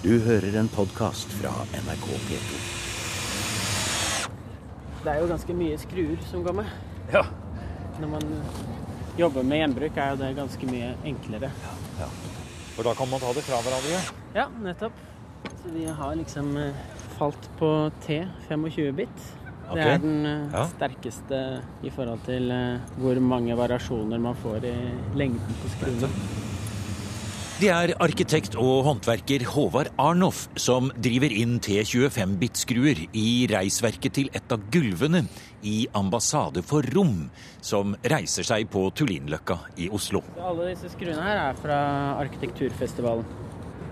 Du hører en podkast fra NRK P2. Det er jo ganske mye skruer som går med. Ja. Når man jobber med gjenbruk, er jo det ganske mye enklere. For da kan man ta det fra hverandre. Ja, nettopp. Så vi har liksom eh, falt på T 25-bit. Okay. Det er den eh, Ja. sterkeste i forhold til eh, hvor mange variasjoner man får i lengden på skruene. Det er arkitekt og håndverker Håvard Arnoff som driver inn T25-bit-skruer i reisverket til et av gulvene i Ambassade for Rom, som reiser seg på Tullinløkka i Oslo. Alle disse skruene her er fra Arkitekturfestivalen.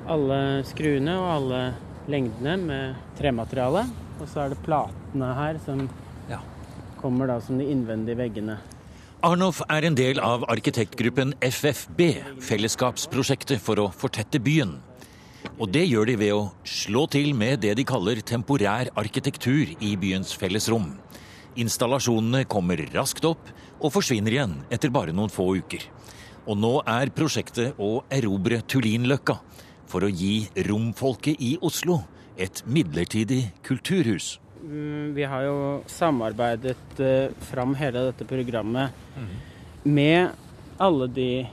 Alle skruene og alle lengdene med tremateriale. Og så er det platene her som Ja. kommer da som de innvendige veggene. Arnoff er en del av arkitektgruppen FFB, fellesskapsprosjektet for å fortette byen. Og det gjør de ved å slå til med det de kaller temporær arkitektur i byens fellesrom. Installasjonene kommer raskt opp og forsvinner igjen etter bare noen få uker. Og nå er prosjektet å erobre Tullinløkka for å gi romfolket i Oslo et midlertidig kulturhus. Mm, Vi har jo samarbeidet eh, fram hele dette programmet med alle de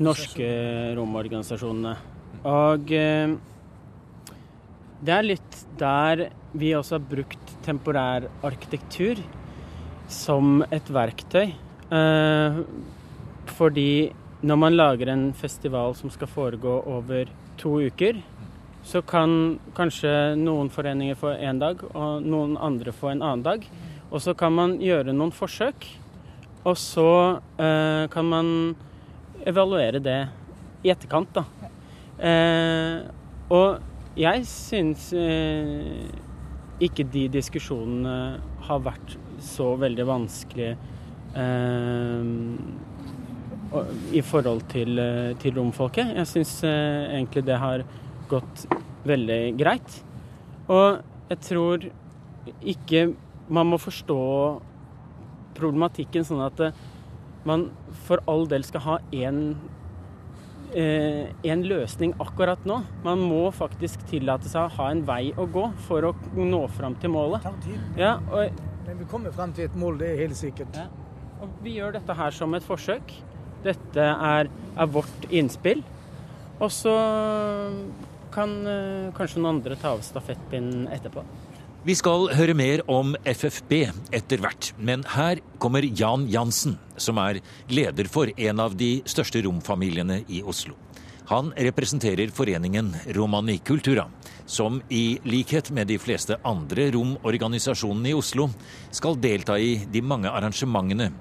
norske romorganisasjonene. Og eh, det er litt der vi også har brukt temporær arkitektur som et verktøy. Eh, fordi når man lager en festival som skal foregå over to uker, så kan kanskje noen foreninger få én dag, og noen andre få en annen dag. Og så kan man gjøre noen forsøk, og så eh, kan man evaluere det i etterkant, da. Eh, og jeg syns eh, ikke de diskusjonene har vært så veldig vanskelige eh, i forhold til, eh, til romfolket. Jeg syns eh, egentlig det har gått veldig greit. Og jeg tror ikke man må forstå problematikken sånn at eh, man for all del skal ha én eh, en løsning akkurat nå. Man må faktisk tillate seg å ha en vei å gå for å nå fram til målet. Ja, og, Men vi kommer frem til et mål, det er helt sikkert. ja. og vi gjør dette her som et forsøk. Dette er, er vårt innspill. Og så kan eh, kanskje noen andre ta av stafettpinnen etterpå. Vi skal høre mer om FFB etter hvert, men her kommer Jan Jansen, som er leder for en av de største romfamiliene i Oslo. Han representerer foreningen Romani Cultura, som i likhet med de fleste andre romorganisasjonene i Oslo skal delta i de mange arrangementene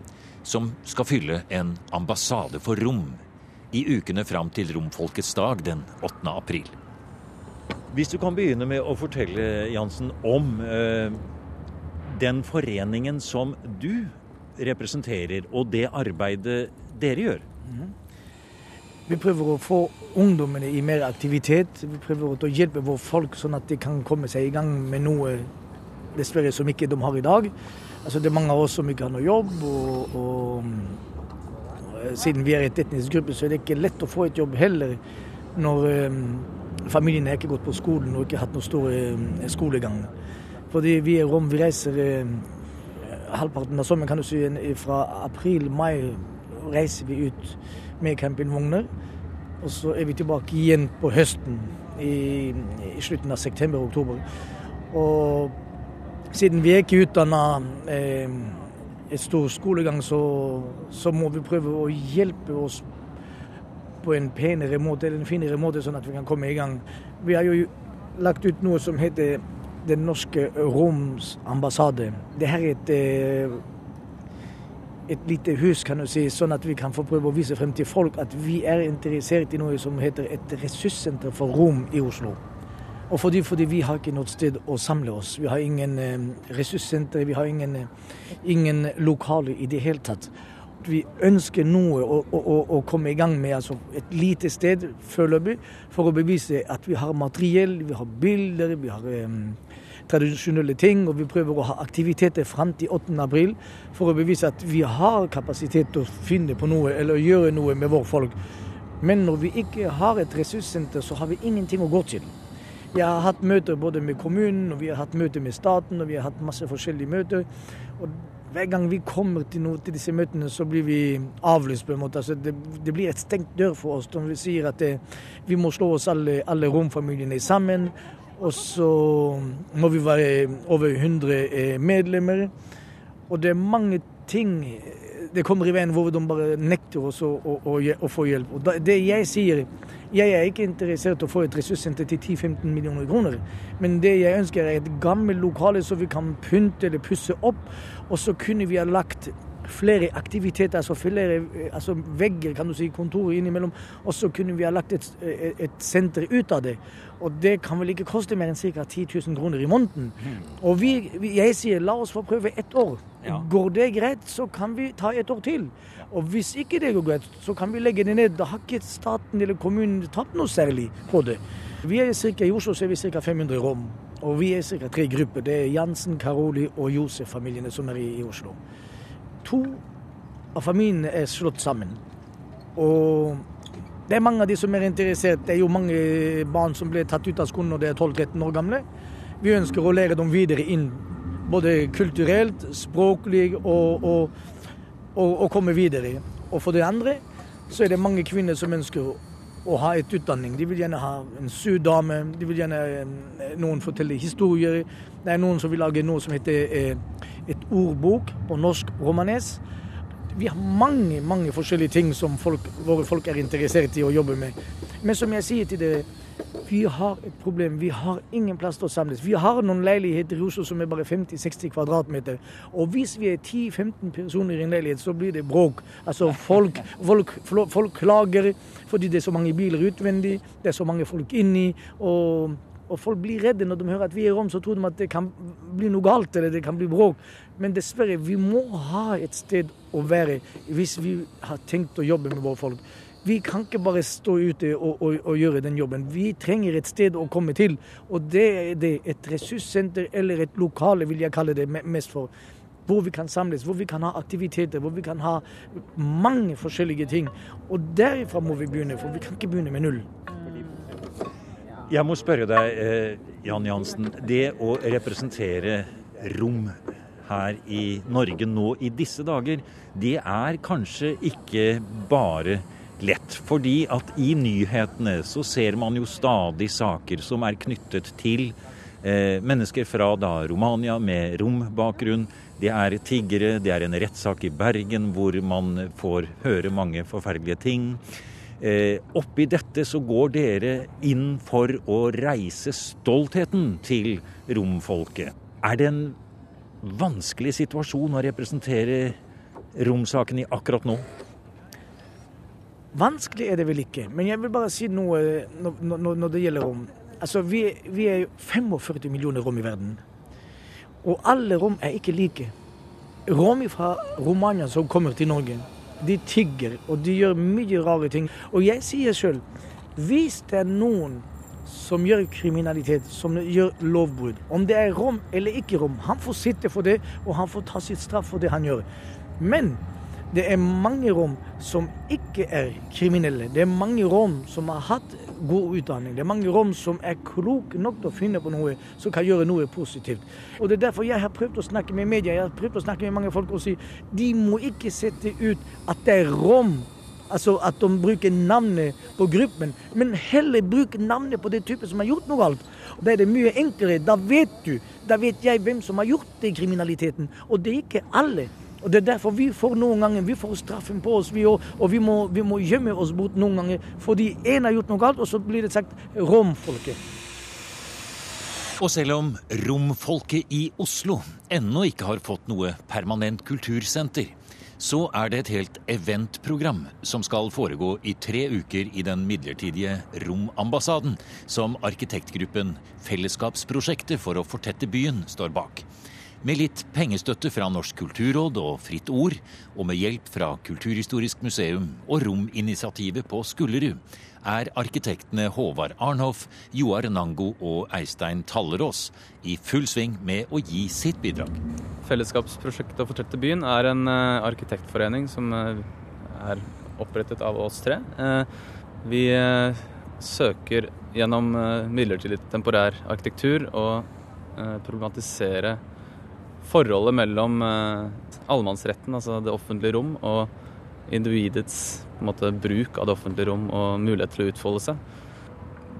som skal fylle en ambassade for rom i ukene fram til romfolkets dag den 8. april. Hvis du kan begynne med å fortelle, Jansen, om eh, den foreningen som du representerer, og det arbeidet dere gjør. Vi prøver å få ungdommene i mer aktivitet. Vi prøver å hjelpe våre folk sånn at de kan komme seg i gang med noe dessverre som ikke de har i dag. Altså Det er mange av oss som ikke har noe jobb. og, og eh, Siden vi er et etnisk gruppe, så er det ikke lett å få et jobb heller når eh, familien har ikke gått på skolen og ikke hatt noe stor eh, skolegang. Fordi vi er rom, vi reiser eh, halvparten av sommeren, kan du si, fra april-mai reiser vi ut med campingvogner. Og så er vi tilbake igjen på høsten i, i slutten av september-oktober. Og siden vi er ikke utdanna eh, et stor skolegang, så, så må vi prøve å hjelpe oss på en penere måte, eller en finere måte, sånn at vi kan komme i gang. Vi har jo lagt ut noe som heter Den norske Roms ambassade. Det her er et eh, et lite hus, kan du si, sånn at vi kan få prøve å vise frem til folk at vi er interessert i noe som heter et ressurssenter for rom i Oslo. Og fordi, fordi vi har ikke noe sted å samle oss. Vi har ingen eh, ressurssenter, vi har ingen, eh, ingen lokaler i det hele tatt. Vi ønsker noe å, å, å, komme i gang med, altså et lite sted foreløpig, for å bevise at vi har materiell, vi har bilder, vi har um, tradisjonelle ting, og vi prøver å ha aktiviteter fram til 8. april for å bevise at vi har kapasitet til å finne på noe eller gjøre noe med våre folk. Men når vi ikke har et ressurssenter, så har vi ingenting å gå til. Jeg har hatt møter både med kommunen, og vi har hatt møter med staten, og vi har hatt masse forskjellige møter. Og hver gang vi kommer til, noe, til disse møtene, så blir vi avlyst. på en måte. Altså det, det, blir et stengt dør for oss når vi sier at det, vi må slå oss alle, alle romfamiliene sammen. Og så må vi være over 100 eh, medlemmer. Og det er mange ting det kommer i veien hvor de bare nekter oss å, å, å, å få hjelp. Og det jeg sier, jeg er ikke interessert i å få et ressurssenter til 10-15 millioner kroner. Men det jeg ønsker, er et gammelt lokale som vi kan pynte eller pusse opp. Og så kunne vi ha lagt flere aktiviteter, altså flere altså vegger, kan du si, kontorer innimellom. Og så kunne vi ha lagt et, et, senter ut av det. Og det kan vel ikke koste mer enn ca. 10 000 kroner i måneden. Mm. Og vi, jeg sier la oss få prøve ett år. Ja. Går det greit, så kan vi ta et år til. Og hvis ikke det går greit, så kan vi legge det ned. Da har ikke staten eller kommunen tapt noe særlig på det. Vi er cirka, I Oslo så er vi ca. 500 rom. Og vi er ca. tre grupper. Det er Jansen, Karoli og Josef-familiene som er i, i Oslo. To av familiene er slått sammen. Og det er mange av de som er interessert. Det er jo mange barn som ble tatt ut av skolen når de er 12-13 år gamle. Vi ønsker å lære dem videre inn, både kulturelt, språklig og, og, og, og komme videre. Og for det andre så er det mange kvinner som ønsker å ha et utdanning. De vil gjerne ha en surdame, de vil gjerne eh, noen fortelle historier. Det er noen som vil lage noe som heter eh, et ordbok på norsk romanes. Vi har mange mange forskjellige ting som folk, våre folk er interessert i å jobbe med. Men som jeg sier til dere, vi har et problem. Vi har ingen plass til å samles. Vi har noen leiligheter i Oslo som er bare 50-60 kvadratmeter. Og hvis vi er 10-15 personer i en leilighet, så blir det bråk. Altså folk, folk, folk klager fordi det er så mange biler utvendig, det er så mange folk inni. og og folk blir redde når de hører at vi er Rom, så tror de at det kan bli noe galt eller det kan bli bråk. Men dessverre, vi må ha et sted å være hvis vi har tenkt å jobbe med våre folk. Vi kan ikke bare stå ute og, og, og, gjøre den jobben. Vi trenger et sted å komme til. Og det er det et ressurssenter eller et lokale, vil jeg kalle det mest for. Hvor vi kan samles, hvor vi kan ha aktiviteter, hvor vi kan ha mange forskjellige ting. Og derifra må vi begynne, for vi kan ikke begynne med null. Jeg må spørre deg, eh, Jan Jansen. Det å representere rom her i Norge nå i disse dager, det er kanskje ikke bare lett. Fordi at i nyhetene så ser man jo stadig saker som er knyttet til eh, mennesker fra da Romania med rombakgrunn. Det er tiggere, det er en rettssak i Bergen hvor man får høre mange forferdelige ting. Eh, oppi dette så går dere inn for å reise stoltheten til romfolket. Er det en vanskelig situasjon å representere romsaken i akkurat nå? Vanskelig er det vel ikke, men jeg vil bare si noe når, når det gjelder rom. Altså, vi, vi er 45 millioner rom i verden, og alle rom er ikke like. Rom fra Romania som kommer til Norge, de tigger, og de gjør mye rare ting. Og jeg sier sjøl, hvis det er noen som gjør kriminalitet, som gjør lovbrudd, om det er rom eller ikke rom, han får sitte for det, og han får ta sitt straff for det han gjør. Men det er mange rom som ikke er kriminelle. Det er mange rom som har hatt god utdanning. Det er mange rom som er kloke nok til å finne på noe som kan gjøre noe positivt. Og Det er derfor jeg har prøvd å snakke med media, jeg har prøvd å snakke med mange folk og si de må ikke sette ut at det er rom. Altså at de bruker navnet på gruppen, men heller bruke navnet på det type som har gjort noe galt. Da er det mye enklere. Da vet du, da vet jeg hvem som har gjort den kriminaliteten. Og det er ikke alle. Og Det er derfor vi får noen ganger vi får straffen på oss, vi òg. Og vi må, vi må, gjemme oss bort noen ganger fordi én har gjort noe galt, og så blir det sagt romfolket. Og selv om romfolket i Oslo ennå ikke har fått noe permanent kultursenter, så er det et helt eventprogram som skal foregå i tre uker i den midlertidige Romambassaden, som arkitektgruppen Fellesskapsprosjektet for å fortette byen står bak. Med litt pengestøtte fra Norsk kulturråd og Fritt Ord, og med hjelp fra Kulturhistorisk museum og Rominitiativet på Skullerud, er arkitektene Håvard Arnhoff, Joar Nango og Eistein Tallerås i full sving med å gi sitt bidrag. Fellesskapsprosjektet Å fortette byen er en eh, arkitektforening som eh, er opprettet av oss tre. Eh, vi søker gjennom midlertidig temporær arkitektur å problematisere forholdet mellom eh, allemannsretten, altså det offentlige rom, og individets måte, bruk av det offentlige rom og mulighet til å utfolde seg.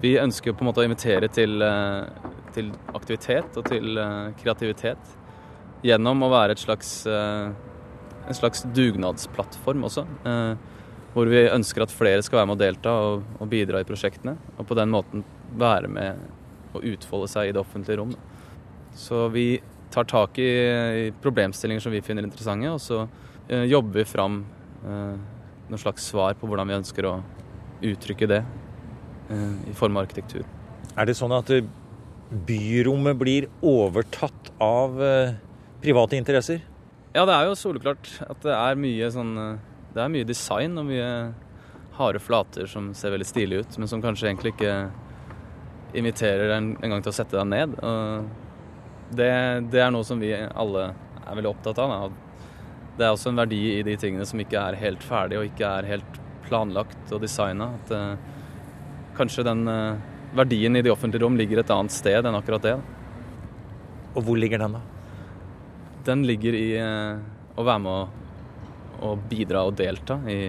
Vi ønsker på en måte å invitere til, eh, til aktivitet og til eh, kreativitet gjennom å være slags, en slags dugnadsplattform også. Hvor vi ønsker at flere skal være med å delta og, og bidra i prosjektene. Og på den måten være med å utfolde seg i det offentlige rom. Så vi tar tak i, i problemstillinger som vi finner interessante, og så eh, jobber vi fram eh, noen slags svar på hvordan vi ønsker å uttrykke det eh, i form av arkitektur. Er det sånn at eh, byrommet blir overtatt av eh, private interesser? Ja, det er jo soleklart at det er mye sånn eh, Det er mye design og mye harde flater som ser veldig stilige ut, men som kanskje egentlig ikke inviterer deg en gang til å sette deg ned. Og det, det er noe som vi alle er veldig opptatt av. Da. Det er også en verdi i de tingene som ikke er helt ferdig og ikke er helt planlagt og designa. At uh, kanskje den uh, verdien i de offentlige rom ligger et annet sted enn akkurat det. Og hvor ligger den, da? Den ligger i uh, å være med å, å bidra og delta i,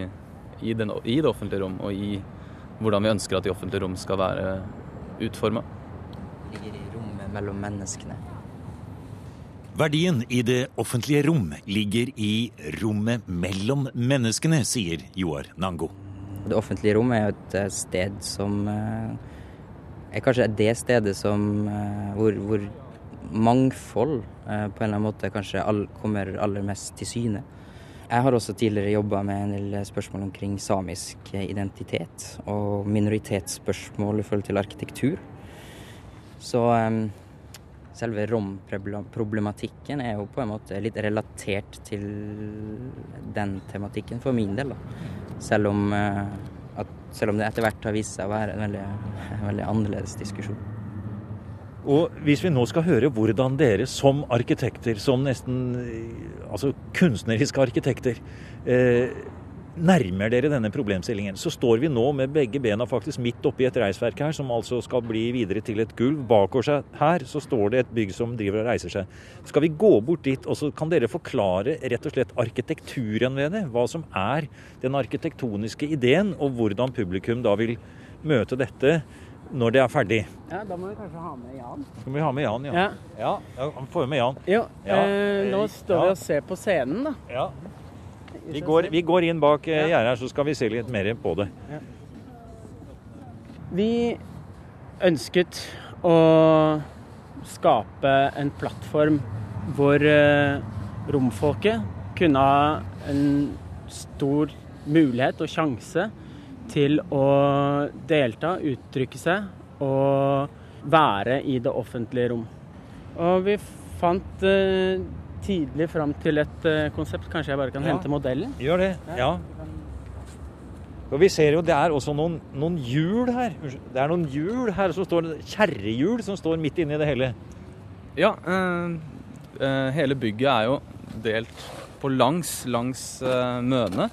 i, den, i det offentlige rom, og i hvordan vi ønsker at de offentlige rom skal være utforma. ligger i rommet mellom menneskene. Verdien i det offentlige rom ligger i rommet mellom menneskene, sier Joar Nango. Det offentlige rom er jo et eh, sted som eh, er kanskje det stedet som eh, hvor, hvor mangfold på en eller annen måte kanskje all, kommer aller mest til syne. Jeg har også tidligere jobba med en del spørsmål omkring samisk identitet og minoritetsspørsmål i forhold til arkitektur. Så selve romproblematikken er jo på en måte litt relatert til den tematikken for min del. da. Selv om, eh, at, selv om det etter hvert har vist seg å være en veldig, en veldig annerledes diskusjon. Og hvis vi nå skal høre hvordan dere som arkitekter, som nesten eh, altså kunstneriske arkitekter, eh, nærmer dere denne problemstillingen, så står vi nå med begge bena faktisk midt oppi et reisverk her, som altså skal bli videre til et gulv. Bak oss her så står det et bygg som driver og reiser seg. Skal vi gå bort dit, og så kan dere forklare rett og slett arkitekturen ved det? Hva som er den arkitektoniske ideen, og hvordan publikum da vil møte dette når det er ferdig. Ja, da må vi kanskje ha med Jan. Skal vi ha med Jan, ja? Ja. Ja, får med Jan. Jo, Ja, eh, nå eh, står vi og ser på scenen, da. Ja. Vi går, vi går inn bak eh, gjerdet her, så skal vi se litt mer på det. Vi ønsket å skape en plattform hvor eh, romfolket kunne ha en stor mulighet og sjanse til å delta, uttrykke seg og være i det offentlige rom. Og vi fant eh, tidlig fram til et eh, konsept. Kanskje jeg bare kan Ja. hente modellen? Gjør det. Ja. Og vi ser jo det er også noen, noen hjul her. Det er noen hjul her, så står kjerrehjul som står midt inni det hele. Ja, eh, eh, hele bygget er jo delt på langs langs eh, Møne.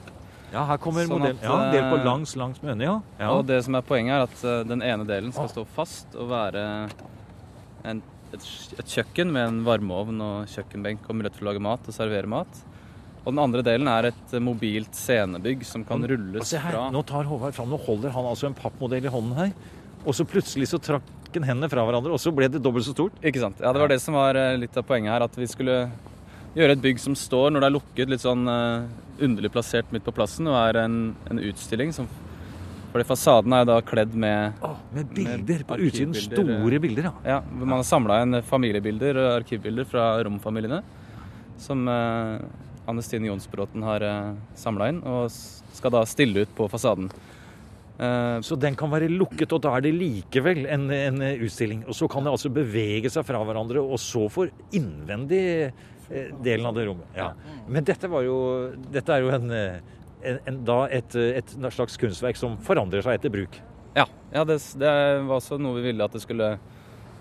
Ja, her kommer Sånn modellen. at, Ja, del på eh, langs langs møne, ja. ja. Og det som er poenget, er at den ene delen skal stå fast og være en, et, et kjøkken med en varmeovn og kjøkkenbenk og mulighet for å lage mat og servere mat. Og den andre delen er et mobilt scenebygg som kan rulles fra nå tar Håvard fram, nå holder han altså en pappmodell i hånden her. Og så plutselig så trakk han hendene fra hverandre, og så ble det dobbelt så stort. Ikke sant. Ja, det var det som var eh, litt av poenget her. At vi skulle gjøre et bygg som står når det er lukket, litt sånn eh, underlig plassert midt på plassen, og er en, en utstilling som Fordi fasaden er da kledd med med bilder på utsiden. Store bilder, ja. Ja, man har samla inn familiebilder og arkivbilder fra romfamiliene. Som eh, Anne Stine Jonsbråten har eh, samla inn, og skal da stille ut på fasaden. Eh, Så den kan være lukket, og da er det likevel en, en utstilling. Og så kan det altså bevege seg fra hverandre, og så for innvendig eh, delen av det rommet. Ja. Men dette, var jo, dette er jo en, eh, en, en, da et, et slags kunstverk som forandrer seg etter bruk. ja, ja det, det var også noe vi ville at det skulle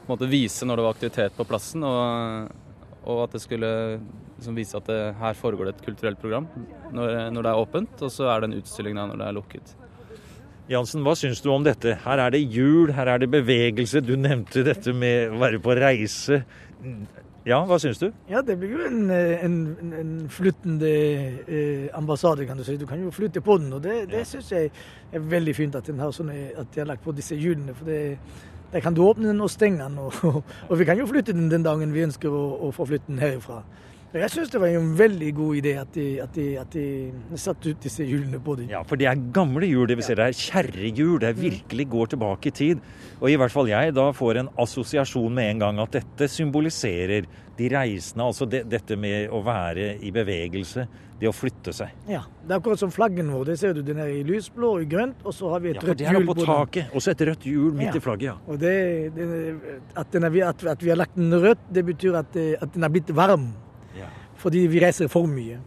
måte, vise når det var aktivitet på plassen, og, og at det skulle liksom, vise at det, her foregår det et kulturelt program når, når det er åpent, og så er det en utstilling da når det er lukket. Jansen, hva syns du om dette? Her er det hjul, her er det bevegelse. Du nevnte dette med å være på reise. Ja, hva syns du? Ja, det blir jo en, eh, en, en flyttende eh, ambassade, kan du si. Du kan jo flytte på den. Og det, det syns jeg er veldig fint at, den har sånne, at de har lagt på disse hjulene. For det, der kan du åpne den og stenge den. Og, og, og, vi kan jo flytte den den dagen vi ønsker å, å få flytte den herifra. Jeg syns det var en veldig god idé at de, at de, at de satte ut disse hjulene på dem. Ja, for det er gamle hjul. Det vil si det er kjerrehjul. Det er virkelig går tilbake i tid. Og i hvert fall jeg da får en assosiasjon med en gang at dette symboliserer de reisende. Altså det, dette med å være i bevegelse. Det å flytte seg. Ja. Det er akkurat som flaggen vår. Det ser du, Den er i lysblå og i grønt, og så har vi et ja, rødt hjul på, på taket. Og så et rødt hjul midt Ja. i flagget, ja. Og det, det, at, er, at vi har lagt den rødt, det betyr at, at den er blitt varm. Ja. Fordi vi reiser for mye.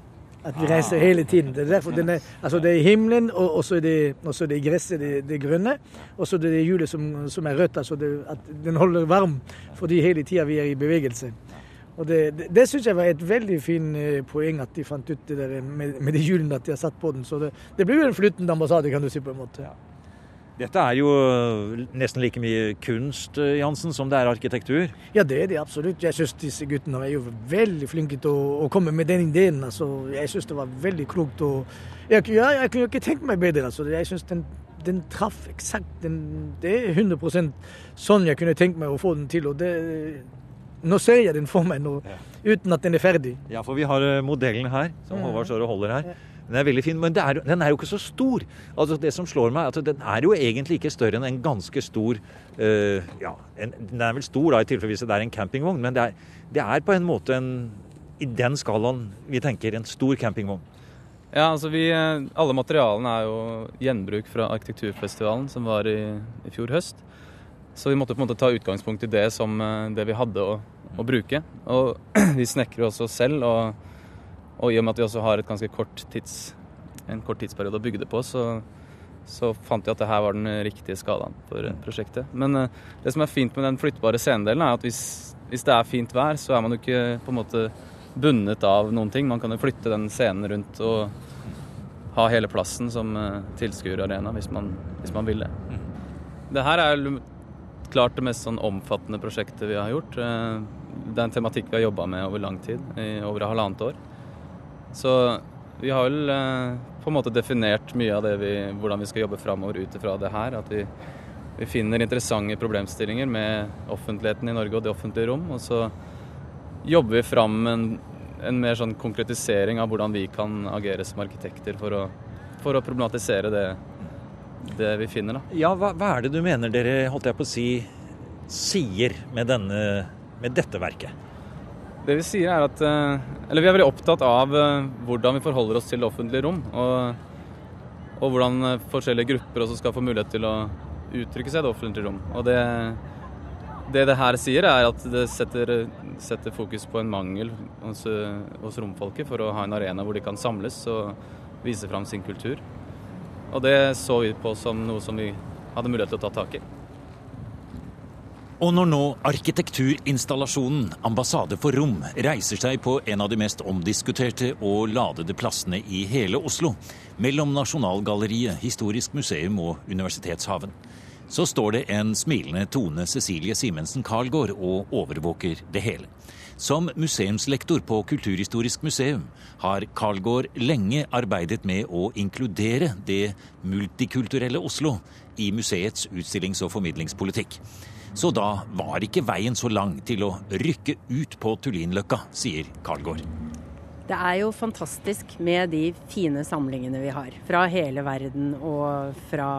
At vi Ah. reiser hele tiden. Det er derfor den er, altså det er himmelen, og så er det, også det gresset, det, det grønne. Og så er det hjulet som, som er rødt. altså det, At den holder varm fordi hele tida vi er i bevegelse. Og Det, det, det syns jeg var et veldig fint eh, poeng at de fant ut det der med, med de hjulene at de har satt på den. Så det, det blir jo en flyttende ambassade, kan du si på en måte. Dette er jo nesten like mye kunst, eh, Jansen, som det er arkitektur. Ja, det er det absolutt. Jeg syns disse guttene er jo veldig flinke til å, å komme med den ideen. Altså, jeg syns det var veldig klokt. Og jeg, ja, jeg kunne ikke tenkt meg bedre. Altså. Jeg syns den, den traff eksakt. Den, det er 100 sånn jeg kunne tenkt meg å få den til. Og det, nå ser jeg den for meg nå, uten at den er ferdig. Ja, for vi har eh, modellen her, som Håvard står og holder her. Den er veldig fin, men er, den er jo ikke så stor. Altså Det som slår meg, er at den er jo egentlig ikke større enn en ganske stor eh, Ja, en, den er vel stor da i tilfelle hvis det er en campingvogn, men det er, det er på en måte en I den skalaen vi tenker en stor campingvogn. Ja, altså vi, eh, Alle materialene er jo gjenbruk fra arkitekturfestivalen som var i, i fjor høst. Så vi måtte på en måte ta utgangspunkt i det som eh, det vi hadde å, å bruke. Og vi snekrer også selv, og, og i og med at vi også har et ganske kort tids, en kort tidsperiode å bygge det på, så, så fant vi at det her var den riktige skalaen for eh, prosjektet. Men eh, det som er fint med den flyttbare scenedelen, er at hvis, hvis det er fint vær, så er man jo ikke på en måte bundet av noen ting. Man kan jo flytte den scenen rundt og ha hele plassen som eh, tilskuerarena hvis, man- hvis man vil det. Det her er klart det mest sånn omfattende prosjektet vi har gjort. Det er en tematikk vi har jobba med over lang tid, i over halvannet år. Så vi har vel eh, på en måte definert mye av vi, hvordan vi skal jobbe framover ut ifra det her. At vi, vi finner interessante problemstillinger med offentligheten i Norge og det offentlige rom. Og så jobber vi fram en, en mer sånn konkretisering av hvordan vi kan agere som arkitekter for å, for å problematisere det, det vi finner. Da. Ja, hva, hva er det du mener dere, holdt jeg på å si, sier med, denne, med dette verket? Det vi sier er at eh, Eller vi er veldig opptatt av eh, hvordan vi forholder oss til det offentlige rom. Og, og hvordan eh, forskjellige grupper også skal få mulighet til å uttrykke seg i det offentlige rom. Og det, det det her sier, er at det setter, setter fokus på en mangel hos, hos romfolket for å ha en arena hvor de kan samles og vise fram sin kultur. Og det så vi på som noe som vi hadde mulighet til å ta tak i. Og når nå arkitekturinstallasjonen Ambassade for rom reiser seg på en av de mest omdiskuterte og ladede plassene i hele Oslo, mellom Nasjonalgalleriet, Historisk museum og Universitetshaven, så står det en smilende Tone Cecilie Simensen Karlgaard og overvåker det hele. Som museumslektor på Kulturhistorisk museum har Karlgaard lenge arbeidet med å inkludere det multikulturelle Oslo i museets utstillings- og formidlingspolitikk. Så da var ikke veien så lang til å rykke ut på Tullinløkka, sier Karlgaard. Det er jo fantastisk med de fine samlingene vi har fra hele verden og fra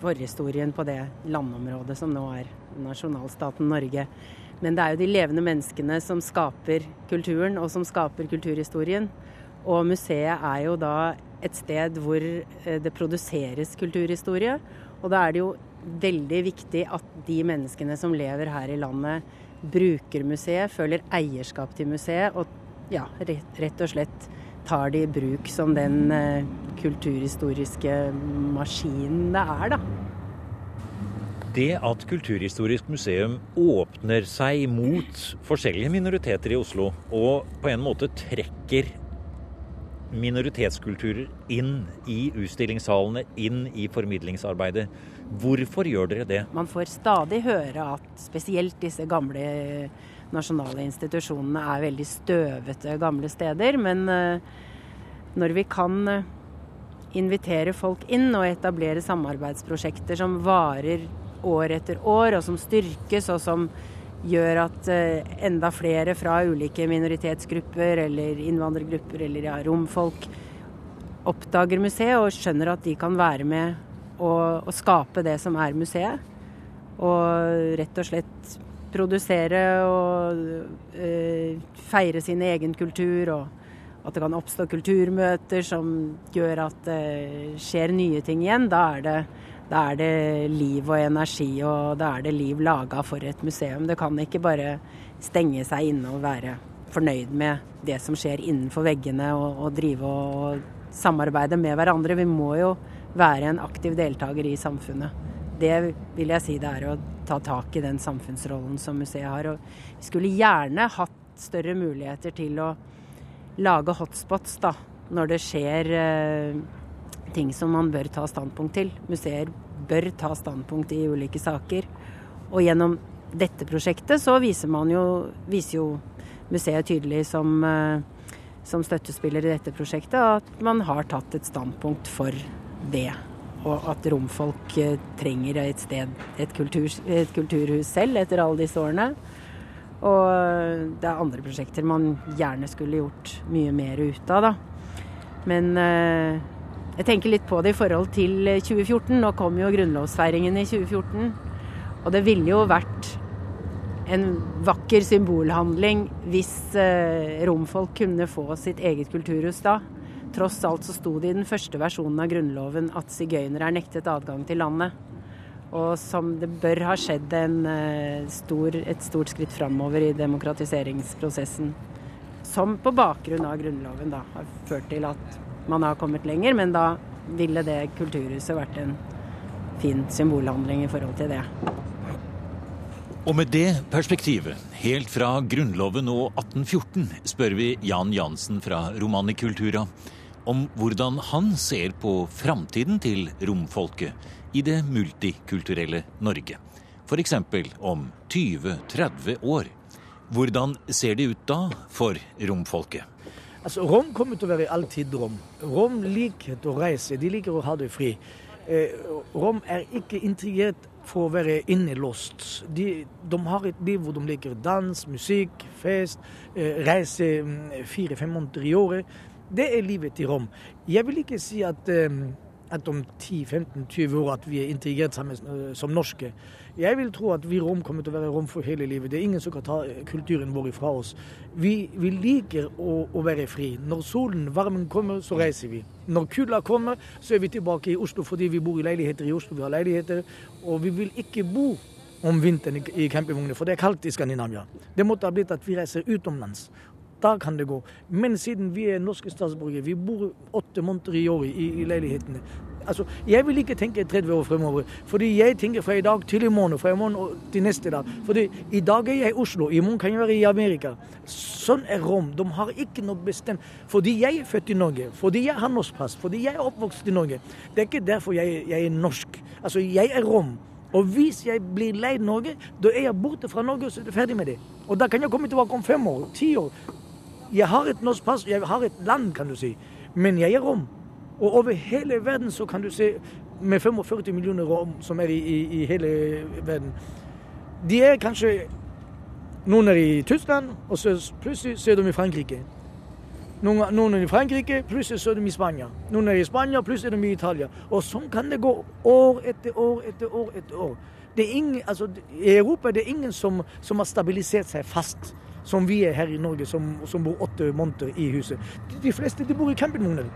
forhistorien på det landområdet som nå er nasjonalstaten Norge. Men det er jo de levende menneskene som skaper kulturen og som skaper kulturhistorien. Og museet er jo da et sted hvor eh, det produseres kulturhistorie. Og da er det jo veldig viktig at de menneskene som lever her i landet, bruker museet, føler eierskap til museet og ja, rett, og slett tar det i bruk som den eh, kulturhistoriske maskinen det er, da. Det at Kulturhistorisk museum åpner seg mot forskjellige minoriteter i Oslo, og på en måte trekker minoritetskulturer inn i utstillingssalene, inn i formidlingsarbeidet. Hvorfor gjør dere det? Man får stadig høre at spesielt disse gamle nasjonale institusjonene er veldig støvete gamle steder. Men eh, når vi kan eh, invitere folk inn og etablere samarbeidsprosjekter som varer år etter år, og som styrkes, og som gjør at eh, enda flere fra ulike minoritetsgrupper eller innvandrergrupper eller ja, romfolk oppdager museet og skjønner at de kan være med og, og skape det som er museet. Og rett og slett produsere og øh, feire sin egen kultur. Og at det kan oppstå kulturmøter som gjør at det skjer nye ting igjen. Da er det, da er det liv og energi, og da er det liv laga for et museum. Det kan ikke bare stenge seg inne og være fornøyd med det som skjer innenfor veggene, og, og drive og samarbeide med hverandre. Vi må jo være en aktiv deltaker i samfunnet. Det vil jeg si det er å ta tak i den samfunnsrollen som museet har. Og vi skulle gjerne hatt større muligheter til å lage hotspots da, når det skjer eh, ting som man bør ta standpunkt til. Museer bør ta standpunkt i ulike saker. Og gjennom dette prosjektet så viser jo, viser jo museet tydelig som, eh, som støttespiller i dette prosjektet at man har tatt et standpunkt for det. Og at romfolk eh, trenger et sted, et, kultur, et kulturhus selv, etter alle disse årene. Og det er andre prosjekter man gjerne skulle gjort mye mer ut av, da. Men eh, jeg tenker litt på det i forhold til 2014. Nå kom jo grunnlovsfeiringen i 2014. Og det ville jo vært en vakker symbolhandling hvis eh, romfolk kunne få sitt eget kulturhus da. Tross alt så sto det i den første versjonen av Grunnloven at sigøynere er nektet adgang til landet. Og som det bør ha skjedd en, stor, et stort skritt framover i demokratiseringsprosessen. Som på bakgrunn av Grunnloven da har ført til at man har kommet lenger, men da ville det kulturhuset vært en fin symbolhandling i forhold til det. Og med det perspektivet, helt fra Grunnloven og 1814, spør vi Jan Jansen fra Romanikultura om hvordan han ser på framtiden til romfolket i det multikulturelle Norge. F.eks. om 20-30 år. Hvordan ser det ut da for romfolket? Altså, Rom kommer til å være alltid rom. Rom liker å reise, de liker å ha det fri. Eh, rom er ikke integrert for å være innelåst. De, de, har et liv hvor de liker dans, musikk, fest, eh, reise mm, fire-fem måneder i året. Det er livet i Rom. Jeg vil ikke si at, ehm, at om 10-15-20 år at vi er integrert sammen eh, som norske. Jeg vil tro at vi Rom kommer til å være Rom for hele livet. Det er ingen som kan ta eh, kulturen vår ifra oss. Vi, vi liker å, å, være fri. Når solen, varmen kommer, så reiser vi. Når kulda kommer, så er vi tilbake i Oslo fordi vi bor i leiligheter i Oslo. Vi har leiligheter, og vi vil ikke bo om vinteren i campingvogner, for det er kaldt i Skandinavia. Det måtte ha blitt at vi reiser utenlands. Da kan det gå. Men siden vi er norske statsborgere, vi bor åtte måneder i året i, i leilighetene. Altså, Jeg vil ikke tenke 30 år fremover, fordi jeg tenker fra i dag til i morgen, fra i morgen til neste dag. Fordi i dag er jeg i Oslo, i morgen kan jeg være i Amerika. Sånn er Rom. De har ikke noe bestemt. Fordi jeg er født i Norge, fordi jeg har norsk pass, fordi jeg er oppvokst i Norge. Det er ikke derfor jeg, jeg er norsk. Altså, jeg er rom. Og hvis jeg blir leid Norge, da er jeg borte fra Norge, og så er ferdig med det. Og da kan jeg komme tilbake om fem år, ti år. Jeg har et norsk pass, jeg har et land, kan du si. Men jeg er rom. Og over hele verden så kan du se med 45 millioner rom som er i, i, i hele verden. De er kanskje Noen er i Tyskland, og så plutselig ser er de i Frankrike. Noen, noen er i Frankrike, plutselig så er de i Spania. Noen er i Spania, plutselig er de i Italia. Og sånn kan det gå år etter år etter år etter år. Det er ingen, altså, I Europa det er ingen som, som har stabilisert seg fast som vi er her i Norge, som, som bor åtte måneder i huset. De, de fleste de bor i campingvogner.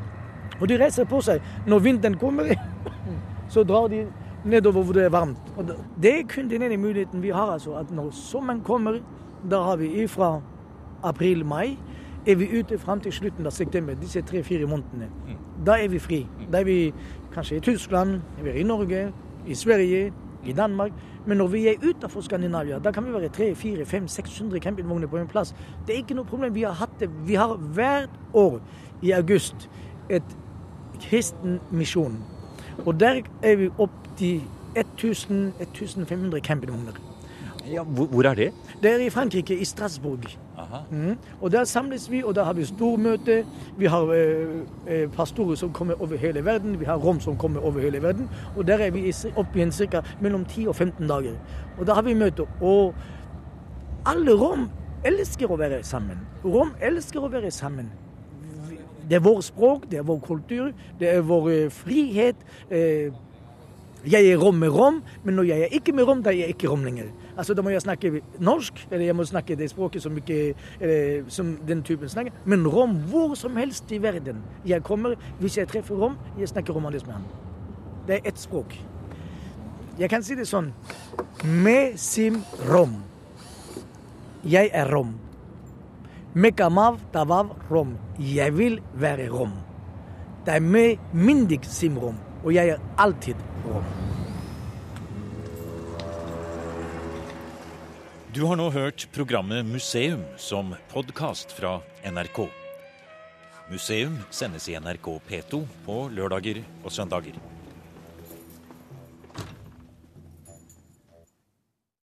Og de reiser på seg. Når vinteren kommer, så drar de nedover hvor det er varmt. Og det er kun den ene muligheten vi har. altså, at Når sommeren kommer, da har vi ifra april-mai er vi ute fram til slutten av september, disse tre-fire månedene. Da er vi fri. Da er vi kanskje i Tyskland, vi er i Norge, i Sverige, i Danmark. Men når vi er utenfor Skandinavia, da kan vi være 300-400-500-600 campingvogner på en plass. Det er ikke noe problem. Vi har hatt det. Vi har hvert år i august et kristen misjon. Og der er vi opp til 1000-1500 campingvogner. Ja, hvor, er det? Det er i Frankrike, i Strasbourg. Mm. Og Der samles vi, og der har vi stormøte. Vi har eh, eh, pastorer som kommer over hele verden. Vi har rom som kommer over hele verden. Og der er vi oppe igjen ca. mellom 10 og 15 dager. Og da har vi møte. Og alle rom elsker å være sammen. Rom elsker å være sammen. Det er vår språk, det er vår kultur, det er vår eh, frihet. Eh, jeg er rom med rom, men når jeg er ikke med rom, da er jeg ikke rom lenger. Altså, Da må jeg snakke norsk, eller jeg må snakke det språket som, ikke, eller, som den typen snakker. Men rom hvor som helst i verden jeg kommer, hvis jeg treffer rom, jeg snakker romanisk med han. Det er ett språk. Jeg kan si det sånn Me sim rom. Jeg er rom. Mekamav tavav rom. Jeg vil være rom. Det er me mindig sim rom. Og jeg er alltid rom. Du har nå hørt programmet Museum som podkast fra NRK. Museum sendes i NRK P2 på lørdager og søndager.